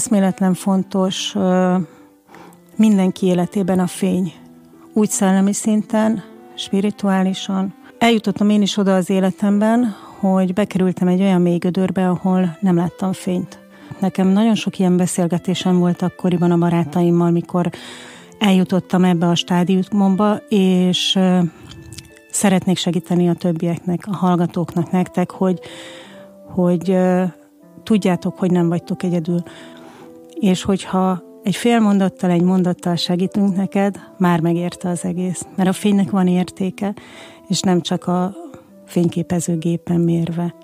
eszméletlen fontos mindenki életében a fény. Úgy szellemi szinten, spirituálisan. Eljutottam én is oda az életemben, hogy bekerültem egy olyan mély gödörbe, ahol nem láttam fényt. Nekem nagyon sok ilyen beszélgetésem volt akkoriban a barátaimmal, mikor eljutottam ebbe a stádiumba, és szeretnék segíteni a többieknek, a hallgatóknak, nektek, hogy, hogy tudjátok, hogy nem vagytok egyedül. És hogyha egy fél mondattal, egy mondattal segítünk neked, már megérte az egész. Mert a fénynek van értéke, és nem csak a fényképezőgépen mérve.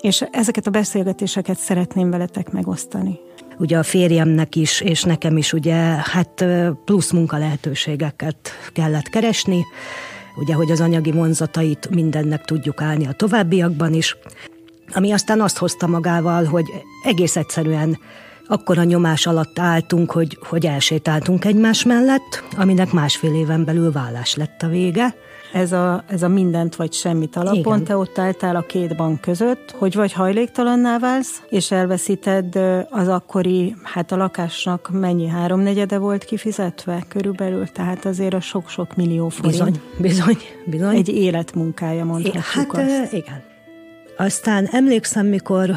És ezeket a beszélgetéseket szeretném veletek megosztani. Ugye a férjemnek is, és nekem is ugye hát plusz munka lehetőségeket kellett keresni, ugye, hogy az anyagi vonzatait mindennek tudjuk állni a továbbiakban is, ami aztán azt hozta magával, hogy egész egyszerűen akkor a nyomás alatt álltunk, hogy, hogy elsétáltunk egymás mellett, aminek másfél éven belül vállás lett a vége. Ez a, ez a mindent vagy semmit alapon, Igen. te ott álltál a két bank között, hogy vagy hajléktalanná válsz, és elveszíted az akkori, hát a lakásnak mennyi háromnegyede volt kifizetve körülbelül, tehát azért a sok-sok millió forint. Bizony, bizony, bizony. Egy életmunkája mondhatjuk hát, azt. igen. Aztán emlékszem, mikor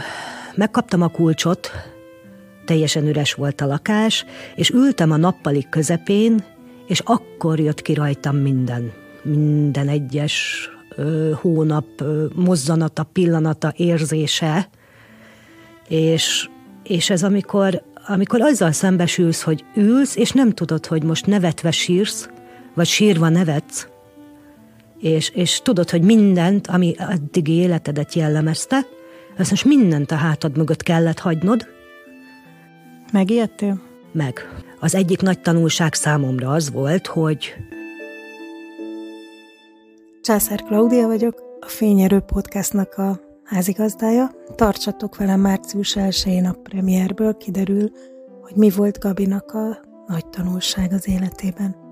megkaptam a kulcsot, teljesen üres volt a lakás, és ültem a nappalik közepén, és akkor jött ki rajtam minden. Minden egyes ö, hónap ö, mozzanata, pillanata, érzése, és, és ez amikor, amikor azzal szembesülsz, hogy ülsz, és nem tudod, hogy most nevetve sírsz, vagy sírva nevetsz, és, és tudod, hogy mindent, ami addigi életedet jellemezte, ezt most mindent a hátad mögött kellett hagynod, Megijedtél? Meg. Az egyik nagy tanulság számomra az volt, hogy... Császár Klaudia vagyok, a Fényerő podcastnak a házigazdája. Tartsatok velem március 1-én a premierből, kiderül, hogy mi volt Gabinak a nagy tanulság az életében.